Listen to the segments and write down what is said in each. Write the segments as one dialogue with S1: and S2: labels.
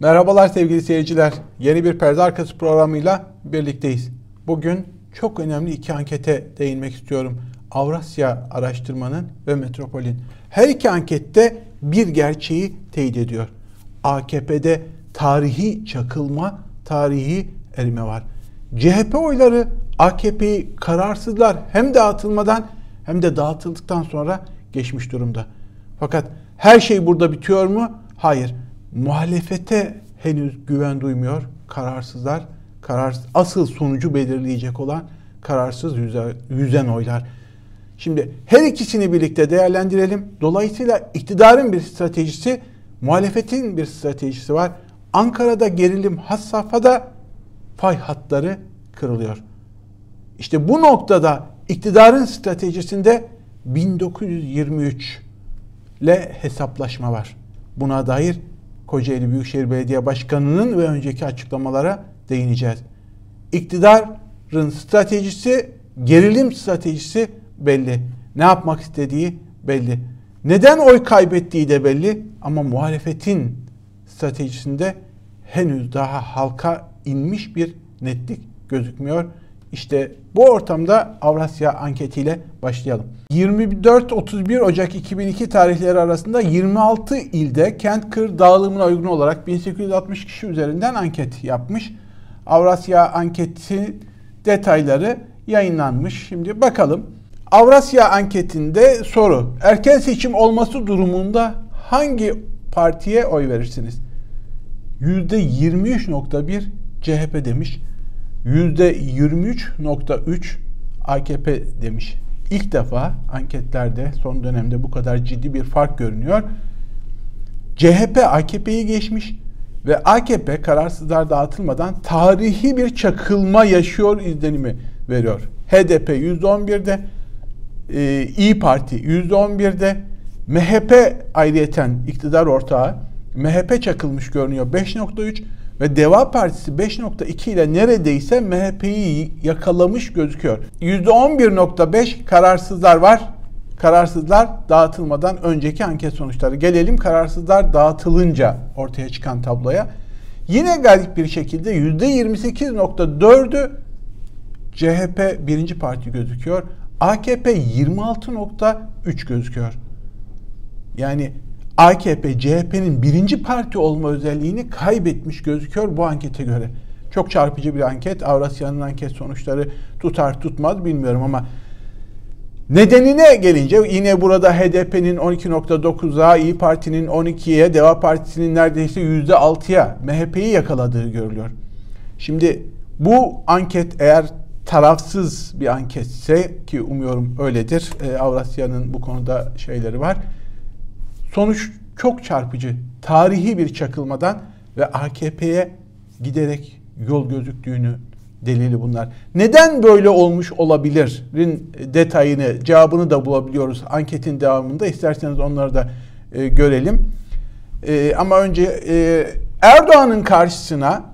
S1: Merhabalar sevgili seyirciler. Yeni bir perde arkası programıyla birlikteyiz. Bugün çok önemli iki ankete değinmek istiyorum. Avrasya Araştırma'nın ve Metropol'in. Her iki ankette bir gerçeği teyit ediyor. AKP'de tarihi çakılma, tarihi erime var. CHP oyları AKP'yi kararsızlar hem dağıtılmadan hem de dağıtıldıktan sonra geçmiş durumda. Fakat her şey burada bitiyor mu? Hayır. Muhalefete henüz güven duymuyor. Kararsızlar, kararsız, asıl sonucu belirleyecek olan kararsız yüzen oylar. Şimdi her ikisini birlikte değerlendirelim. Dolayısıyla iktidarın bir stratejisi, muhalefetin bir stratejisi var. Ankara'da gerilim has safhada fay hatları kırılıyor. İşte bu noktada iktidarın stratejisinde 1923 ile hesaplaşma var. Buna dair Kocaeli Büyükşehir Belediye Başkanı'nın ve önceki açıklamalara değineceğiz. İktidarın stratejisi, gerilim stratejisi belli. Ne yapmak istediği belli. Neden oy kaybettiği de belli ama muhalefetin stratejisinde henüz daha halka inmiş bir netlik gözükmüyor. İşte bu ortamda Avrasya anketiyle başlayalım. 24-31 Ocak 2002 tarihleri arasında 26 ilde kent kır dağılımına uygun olarak 1860 kişi üzerinden anket yapmış. Avrasya anketi detayları yayınlanmış. Şimdi bakalım. Avrasya anketinde soru. Erken seçim olması durumunda hangi partiye oy verirsiniz? %23.1 CHP demiş. %23.3 AKP demiş. İlk defa anketlerde son dönemde bu kadar ciddi bir fark görünüyor. CHP AKP'yi geçmiş ve AKP kararsızlar dağıtılmadan tarihi bir çakılma yaşıyor izlenimi veriyor. HDP %11'de, e, İyi Parti %11'de, MHP ayrıyeten iktidar ortağı MHP çakılmış görünüyor 5.3 ve Deva Partisi 5.2 ile neredeyse MHP'yi yakalamış gözüküyor. %11.5 kararsızlar var. Kararsızlar dağıtılmadan önceki anket sonuçları. Gelelim kararsızlar dağıtılınca ortaya çıkan tabloya. Yine garip bir şekilde %28.4'ü CHP birinci parti gözüküyor. AKP 26.3 gözüküyor. Yani AKP CHP'nin birinci parti olma özelliğini kaybetmiş gözüküyor bu ankete göre. Çok çarpıcı bir anket. Avrasya'nın anket sonuçları tutar tutmaz bilmiyorum ama nedenine gelince yine burada HDP'nin 12.9'a, İyi Parti'nin 12'ye, Deva Partisi'nin neredeyse %6'ya MHP'yi yakaladığı görülüyor. Şimdi bu anket eğer tarafsız bir anketse ki umuyorum öyledir. E, Avrasya'nın bu konuda şeyleri var Sonuç çok çarpıcı. Tarihi bir çakılmadan ve AKP'ye giderek yol gözüktüğünü delili bunlar. Neden böyle olmuş olabilirin detayını, cevabını da bulabiliyoruz anketin devamında. İsterseniz onları da e, görelim. E, ama önce e, Erdoğan'ın karşısına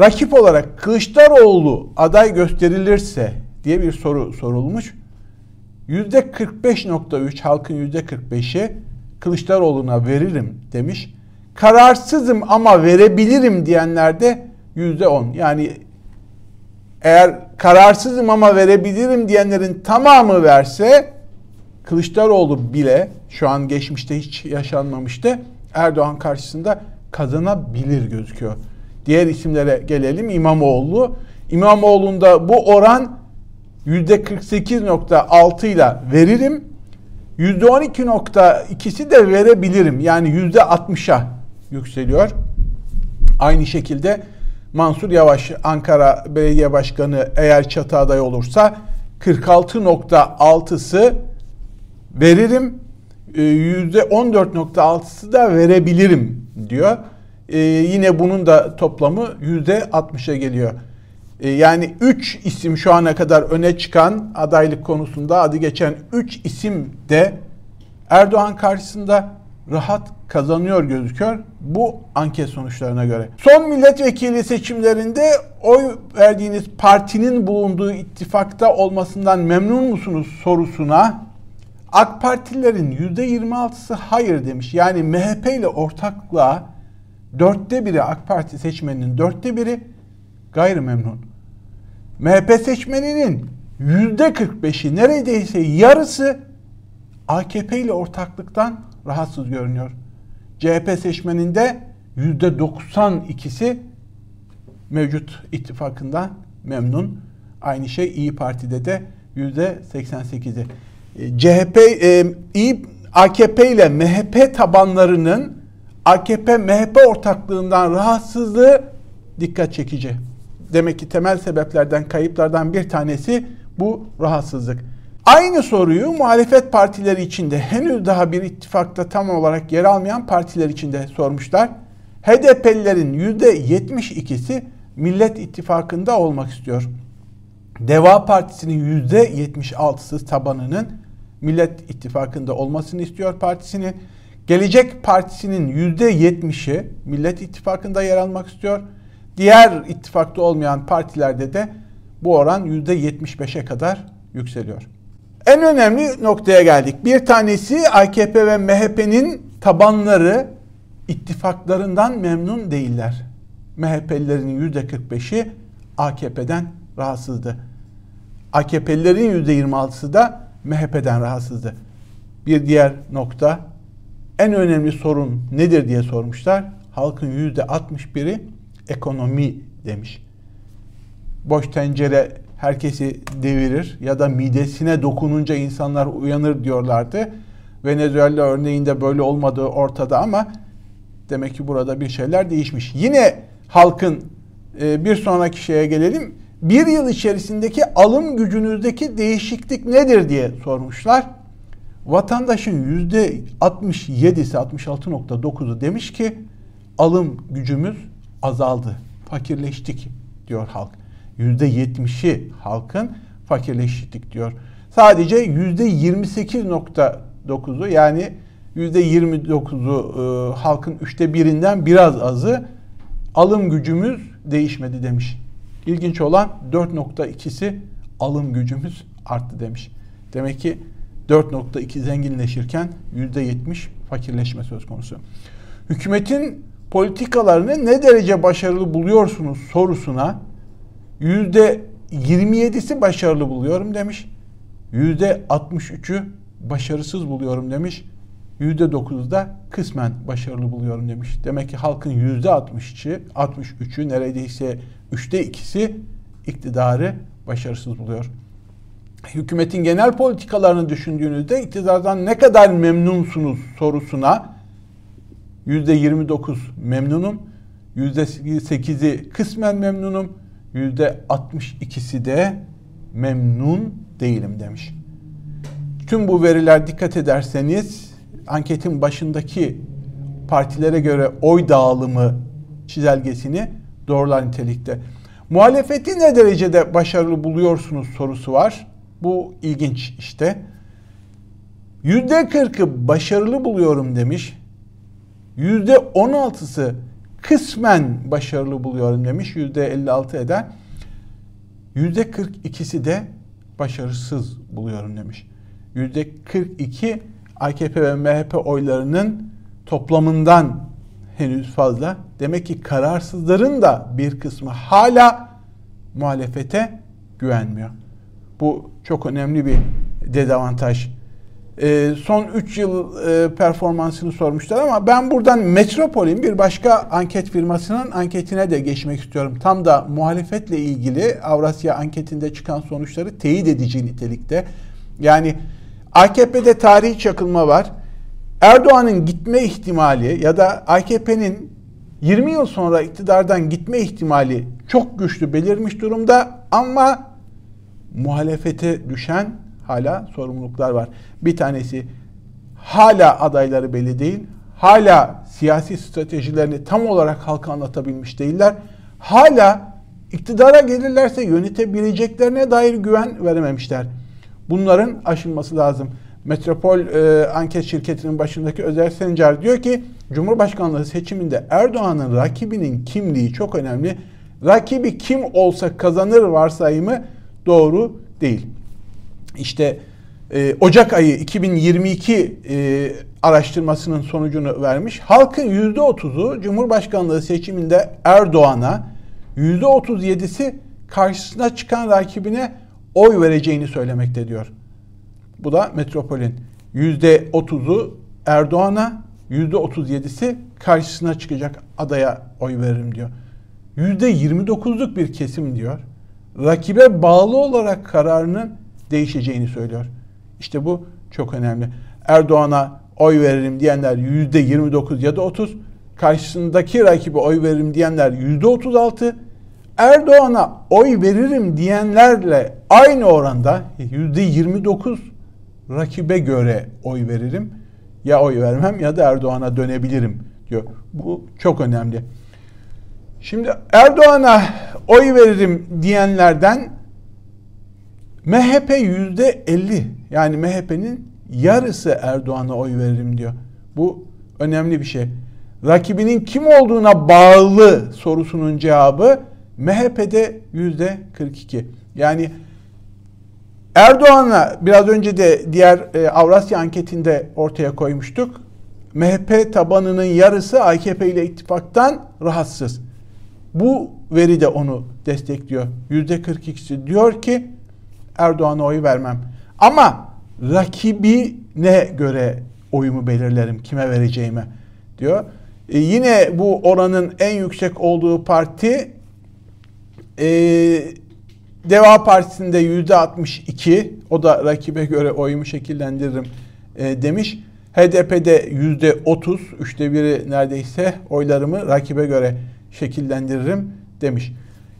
S1: rakip olarak Kılıçdaroğlu aday gösterilirse diye bir soru sorulmuş. %45.3 halkın %45'i Kılıçdaroğlu'na veririm demiş. Kararsızım ama verebilirim diyenler de yüzde on. Yani eğer kararsızım ama verebilirim diyenlerin tamamı verse Kılıçdaroğlu bile şu an geçmişte hiç yaşanmamıştı. Erdoğan karşısında kazanabilir gözüküyor. Diğer isimlere gelelim. İmamoğlu. İmamoğlu'nda bu oran %48.6 ile veririm. %12.2'si de verebilirim. Yani %60'a yükseliyor. Aynı şekilde Mansur Yavaş Ankara Belediye Başkanı eğer çatı aday olursa 46.6'sı veririm. %14.6'sı ee, da verebilirim diyor. Ee, yine bunun da toplamı %60'a geliyor. Ee, yani 3 isim şu ana kadar öne çıkan adaylık konusunda adı geçen 3 isim de Erdoğan karşısında rahat kazanıyor gözüküyor bu anket sonuçlarına göre. Son milletvekili seçimlerinde oy verdiğiniz partinin bulunduğu ittifakta olmasından memnun musunuz sorusuna AK Partililerin %26'sı hayır demiş. Yani MHP ile ortaklığa dörtte biri AK Parti seçmeninin dörtte biri gayrimemnun. MHP seçmeninin yüzde 45'i neredeyse yarısı AKP ile ortaklıktan rahatsız görünüyor. CHP seçmeninde yüzde 92'si mevcut ittifakından memnun. Aynı şey İyi Parti'de de yüzde 88'i. E, CHP, e, İyi AKP ile MHP tabanlarının AKP-MHP ortaklığından rahatsızlığı dikkat çekici. Demek ki temel sebeplerden, kayıplardan bir tanesi bu rahatsızlık. Aynı soruyu muhalefet partileri içinde henüz daha bir ittifakta tam olarak yer almayan partiler içinde sormuşlar. HDP'lilerin %72'si Millet İttifakı'nda olmak istiyor. Deva Partisi'nin %76'sı tabanının Millet İttifakı'nda olmasını istiyor partisinin. Gelecek Partisi'nin %70'i Millet İttifakı'nda yer almak istiyor. Diğer ittifakta olmayan partilerde de bu oran %75'e kadar yükseliyor. En önemli noktaya geldik. Bir tanesi AKP ve MHP'nin tabanları ittifaklarından memnun değiller. MHP'lilerin %45'i AKP'den rahatsızdı. AKP'lilerin %26'sı da MHP'den rahatsızdı. Bir diğer nokta en önemli sorun nedir diye sormuşlar. Halkın %61'i ekonomi demiş. Boş tencere herkesi devirir ya da midesine dokununca insanlar uyanır diyorlardı. Venezuela örneğinde böyle olmadığı ortada ama demek ki burada bir şeyler değişmiş. Yine halkın e, bir sonraki şeye gelelim. Bir yıl içerisindeki alım gücünüzdeki değişiklik nedir diye sormuşlar. Vatandaşın yüzde 67'si 66.9'u demiş ki alım gücümüz azaldı, fakirleştik diyor halk. Yüzde 70'i halkın fakirleştik diyor. Sadece yüzde 28.9'u yani yüzde 29'u e, halkın üçte birinden biraz azı alım gücümüz değişmedi demiş. İlginç olan 4.2'si alım gücümüz arttı demiş. Demek ki 4.2 zenginleşirken %70 fakirleşme söz konusu. Hükümetin politikalarını ne derece başarılı buluyorsunuz sorusuna %27'si başarılı buluyorum demiş. %63'ü başarısız buluyorum demiş. %9'u da kısmen başarılı buluyorum demiş. Demek ki halkın %63'ü 63'ü neredeyse üçte ikisi iktidarı başarısız buluyor. Hükümetin genel politikalarını düşündüğünüzde iktidardan ne kadar memnunsunuz sorusuna yüzde 29 memnunum, yüzde 8'i kısmen memnunum, yüzde 62'si de memnun değilim demiş. Tüm bu veriler dikkat ederseniz anketin başındaki partilere göre oy dağılımı çizelgesini doğrular nitelikte. Muhalefeti ne derecede başarılı buluyorsunuz sorusu var. Bu ilginç işte. Yüzde kırkı başarılı buluyorum demiş. Yüzde on altısı kısmen başarılı buluyorum demiş. Yüzde elli altı eden. Yüzde kırk ikisi de başarısız buluyorum demiş. Yüzde kırk iki AKP ve MHP oylarının toplamından henüz fazla. Demek ki kararsızların da bir kısmı hala muhalefete güvenmiyor. Bu çok önemli bir dezavantaj. E, son 3 yıl e, performansını sormuşlar ama ben buradan Metropol'in bir başka anket firmasının anketine de geçmek istiyorum. Tam da muhalefetle ilgili Avrasya anketinde çıkan sonuçları teyit edici nitelikte. Yani AKP'de tarihi çakılma var. Erdoğan'ın gitme ihtimali ya da AKP'nin 20 yıl sonra iktidardan gitme ihtimali çok güçlü belirmiş durumda ama muhalefete düşen hala sorumluluklar var. Bir tanesi hala adayları belli değil. Hala siyasi stratejilerini tam olarak halka anlatabilmiş değiller. Hala iktidara gelirlerse yönetebileceklerine dair güven verememişler. Bunların aşılması lazım. Metropol e, anket şirketinin başındaki Özer Sencer diyor ki Cumhurbaşkanlığı seçiminde Erdoğan'ın rakibinin kimliği çok önemli. Rakibi kim olsa kazanır varsayımı doğru değil. İşte e, Ocak ayı 2022 e, araştırmasının sonucunu vermiş. Halkın %30'u Cumhurbaşkanlığı seçiminde Erdoğan'a, %37'si karşısına çıkan rakibine oy vereceğini söylemekte diyor. Bu da Metropol'ün %30'u Erdoğan'a, %37'si karşısına çıkacak adaya oy veririm diyor. %29'luk bir kesim diyor. Rakibe bağlı olarak kararının değişeceğini söylüyor. İşte bu çok önemli. Erdoğan'a oy veririm diyenler %29 ya da 30, karşısındaki rakibe oy veririm diyenler %36, Erdoğan'a oy veririm diyenlerle aynı oranda %29 rakibe göre oy veririm. Ya oy vermem ya da Erdoğan'a dönebilirim diyor. Bu çok önemli. Şimdi Erdoğan'a oy veririm diyenlerden MHP yüzde 50 yani MHP'nin yarısı Erdoğan'a oy veririm diyor. Bu önemli bir şey. Rakibinin kim olduğuna bağlı sorusunun cevabı MHP'de yüzde 42. Yani Erdoğan'a biraz önce de diğer e, Avrasya anketinde ortaya koymuştuk. MHP tabanının yarısı AKP ile ittifaktan rahatsız. Bu veri de onu destekliyor. Yüzde 42'si diyor ki Erdoğan'a oy vermem. Ama rakibine göre oyumu belirlerim kime vereceğime diyor. E, yine bu oranın en yüksek olduğu parti e, Deva Partisi'nde yüzde 62 o da rakibe göre oyumu şekillendiririm e, demiş. HDP'de yüzde 30 üçte biri neredeyse oylarımı rakibe göre şekillendiririm demiş.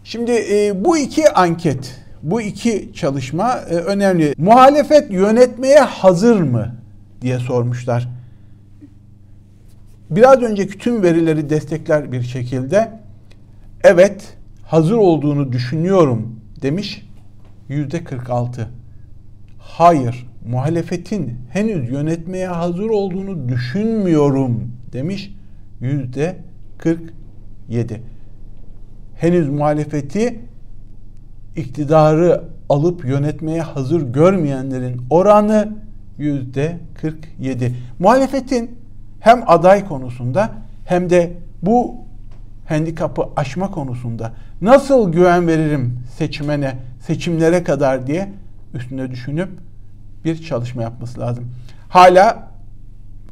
S1: Şimdi e, bu iki anket bu iki çalışma e, önemli. Muhalefet yönetmeye hazır mı diye sormuşlar. Biraz önceki tüm verileri destekler bir şekilde evet hazır olduğunu düşünüyorum demiş yüzde 46. Hayır muhalefetin henüz yönetmeye hazır olduğunu düşünmüyorum demiş yüzde 47. Henüz muhalefeti iktidarı alıp yönetmeye hazır görmeyenlerin oranı yüzde 47. Muhalefetin hem aday konusunda hem de bu handikapı aşma konusunda nasıl güven veririm seçmene, seçimlere kadar diye üstüne düşünüp bir çalışma yapması lazım. Hala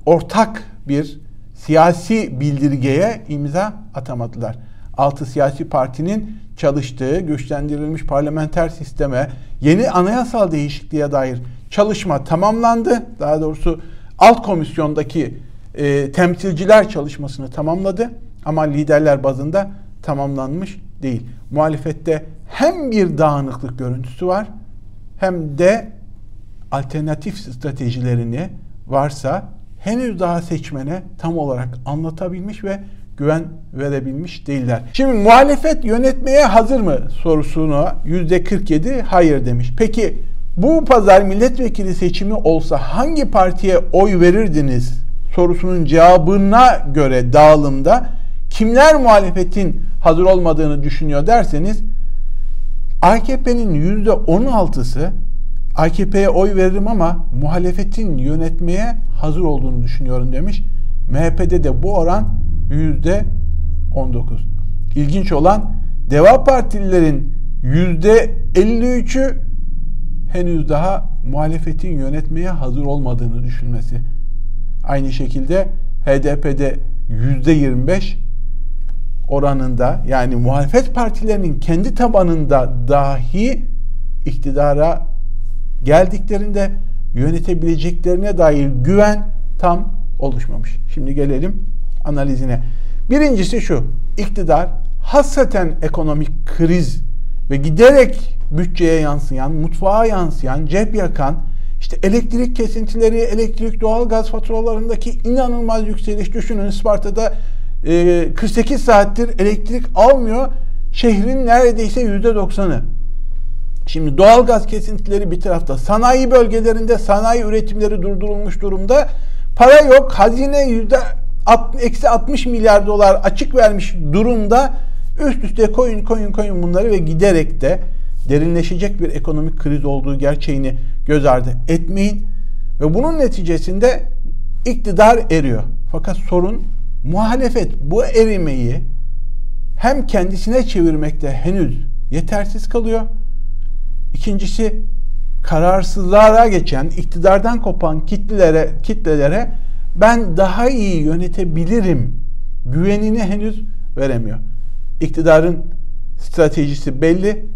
S1: ortak bir siyasi bildirgeye imza atamadılar. Altı siyasi partinin çalıştığı güçlendirilmiş parlamenter sisteme yeni anayasal değişikliğe dair çalışma tamamlandı. Daha doğrusu alt komisyondaki e, temsilciler çalışmasını tamamladı ama liderler bazında tamamlanmış değil. Muhalefette hem bir dağınıklık görüntüsü var hem de alternatif stratejilerini varsa henüz daha seçmene tam olarak anlatabilmiş ve güven verebilmiş değiller. Şimdi muhalefet yönetmeye hazır mı sorusuna yüzde 47 hayır demiş. Peki bu pazar milletvekili seçimi olsa hangi partiye oy verirdiniz sorusunun cevabına göre dağılımda kimler muhalefetin hazır olmadığını düşünüyor derseniz AKP'nin yüzde 16'sı AKP'ye oy veririm ama muhalefetin yönetmeye hazır olduğunu düşünüyorum demiş. MHP'de de bu oran yüzde 19. İlginç olan Deva Partililerin yüzde 53'ü henüz daha muhalefetin yönetmeye hazır olmadığını düşünmesi. Aynı şekilde HDP'de yüzde 25 oranında yani muhalefet partilerinin kendi tabanında dahi iktidara geldiklerinde yönetebileceklerine dair güven tam oluşmamış. Şimdi gelelim analizine. Birincisi şu, iktidar hasreten ekonomik kriz ve giderek bütçeye yansıyan, mutfağa yansıyan, cep yakan, işte elektrik kesintileri, elektrik, doğal gaz faturalarındaki inanılmaz yükseliş düşünün Isparta'da 48 e, saattir elektrik almıyor. Şehrin neredeyse %90'ı. Şimdi doğal gaz kesintileri bir tarafta. Sanayi bölgelerinde sanayi üretimleri durdurulmuş durumda. Para yok. Hazine yüzde eksi 60 milyar dolar açık vermiş durumda üst üste koyun koyun koyun bunları ve giderek de derinleşecek bir ekonomik kriz olduğu gerçeğini göz ardı etmeyin. Ve bunun neticesinde iktidar eriyor. Fakat sorun muhalefet bu erimeyi hem kendisine çevirmekte henüz yetersiz kalıyor. İkincisi kararsızlığa geçen, iktidardan kopan kitlelere, kitlelere ben daha iyi yönetebilirim güvenini henüz veremiyor. İktidarın stratejisi belli,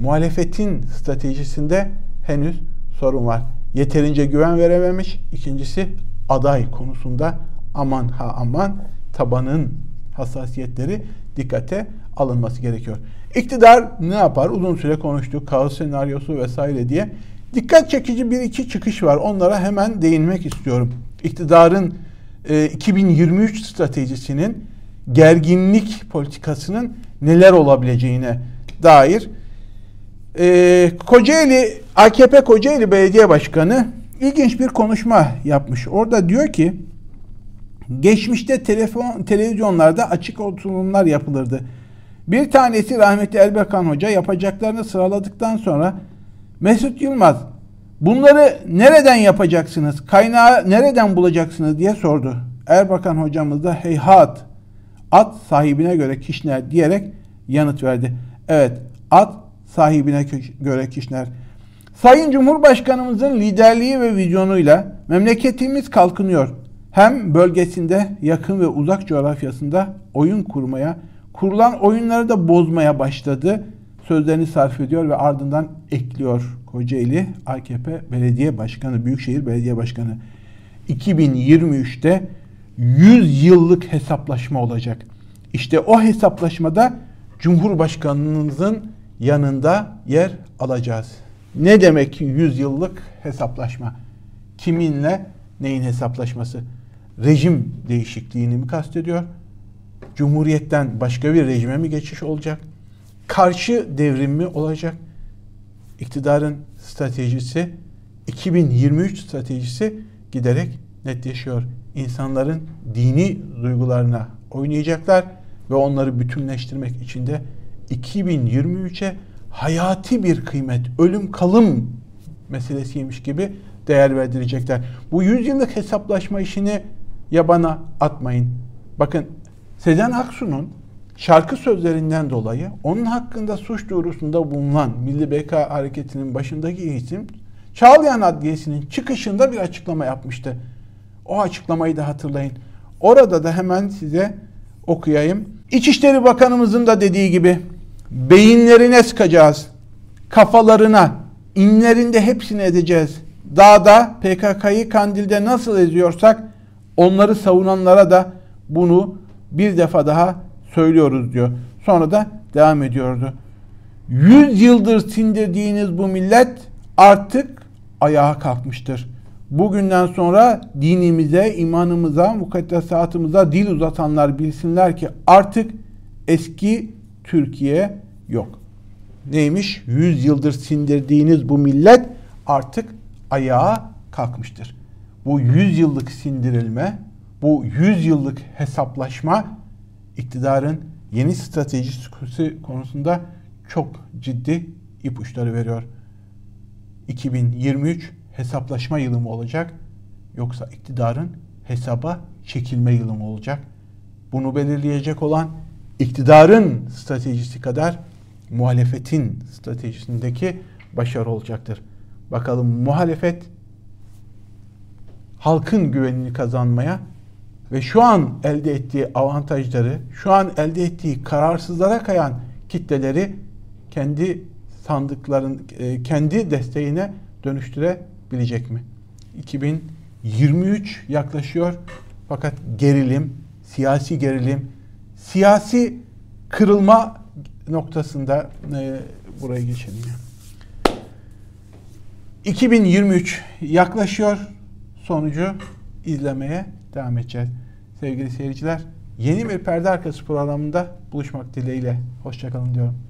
S1: muhalefetin stratejisinde henüz sorun var. Yeterince güven verememiş. İkincisi aday konusunda aman ha aman tabanın hassasiyetleri dikkate alınması gerekiyor. İktidar ne yapar? Uzun süre konuştuk. Kaos senaryosu vesaire diye. Dikkat çekici bir iki çıkış var. Onlara hemen değinmek istiyorum. İktidarın e, 2023 stratejisinin gerginlik politikasının neler olabileceğine dair e, Kocaeli AKP Kocaeli Belediye Başkanı ilginç bir konuşma yapmış. Orada diyor ki geçmişte telefon televizyonlarda açık oturumlar yapılırdı. Bir tanesi rahmetli Erbakan Hoca yapacaklarını sıraladıktan sonra Mesut Yılmaz bunları nereden yapacaksınız? Kaynağı nereden bulacaksınız diye sordu. Erbakan hocamız da heyhat at sahibine göre kişner diyerek yanıt verdi. Evet at sahibine göre kişner. Sayın Cumhurbaşkanımızın liderliği ve vizyonuyla memleketimiz kalkınıyor. Hem bölgesinde yakın ve uzak coğrafyasında oyun kurmaya, kurulan oyunları da bozmaya başladı. Sözlerini sarf ediyor ve ardından ekliyor Kocaeli AKP Belediye Başkanı, Büyükşehir Belediye Başkanı. 2023'te 100 yıllık hesaplaşma olacak. İşte o hesaplaşmada Cumhurbaşkanınızın yanında yer alacağız. Ne demek 100 yıllık hesaplaşma? Kiminle neyin hesaplaşması? Rejim değişikliğini mi kastediyor? Cumhuriyetten başka bir rejime mi geçiş olacak? Karşı devrim mi olacak? İktidarın stratejisi 2023 stratejisi giderek netleşiyor. İnsanların dini duygularına oynayacaklar ve onları bütünleştirmek için de 2023'e hayati bir kıymet, ölüm kalım meselesiymiş gibi değer verdirecekler. Bu yüzyıllık hesaplaşma işini yabana atmayın. Bakın Sezen Aksu'nun şarkı sözlerinden dolayı onun hakkında suç duyurusunda bulunan Milli Beka Hareketi'nin başındaki isim Çağlayan Adliyesi'nin çıkışında bir açıklama yapmıştı. O açıklamayı da hatırlayın. Orada da hemen size okuyayım. İçişleri Bakanımızın da dediği gibi beyinlerine sıkacağız. Kafalarına, inlerinde hepsini edeceğiz. Dağda PKK'yı Kandil'de nasıl eziyorsak onları savunanlara da bunu bir defa daha söylüyoruz diyor. Sonra da devam ediyordu. Yüz yıldır sindirdiğiniz bu millet artık ayağa kalkmıştır. Bugünden sonra dinimize, imanımıza, mukaddesatımıza dil uzatanlar bilsinler ki artık eski Türkiye yok. Neymiş? Yüz yıldır sindirdiğiniz bu millet artık ayağa kalkmıştır. Bu yüz yıllık sindirilme, bu yüz yıllık hesaplaşma iktidarın yeni stratejisi konusunda çok ciddi ipuçları veriyor. 2023 hesaplaşma yılı mı olacak yoksa iktidarın hesaba çekilme yılı mı olacak? Bunu belirleyecek olan iktidarın stratejisi kadar muhalefetin stratejisindeki başarı olacaktır. Bakalım muhalefet halkın güvenini kazanmaya ve şu an elde ettiği avantajları, şu an elde ettiği kararsızlara kayan kitleleri kendi sandıkların e, kendi desteğine dönüştürebilecek mi? 2023 yaklaşıyor fakat gerilim, siyasi gerilim, siyasi kırılma noktasında e, buraya geçelim. 2023 yaklaşıyor. Sonucu izlemeye devam edeceğiz. Sevgili seyirciler, yeni bir perde arkası programında buluşmak dileğiyle. Hoşçakalın diyorum.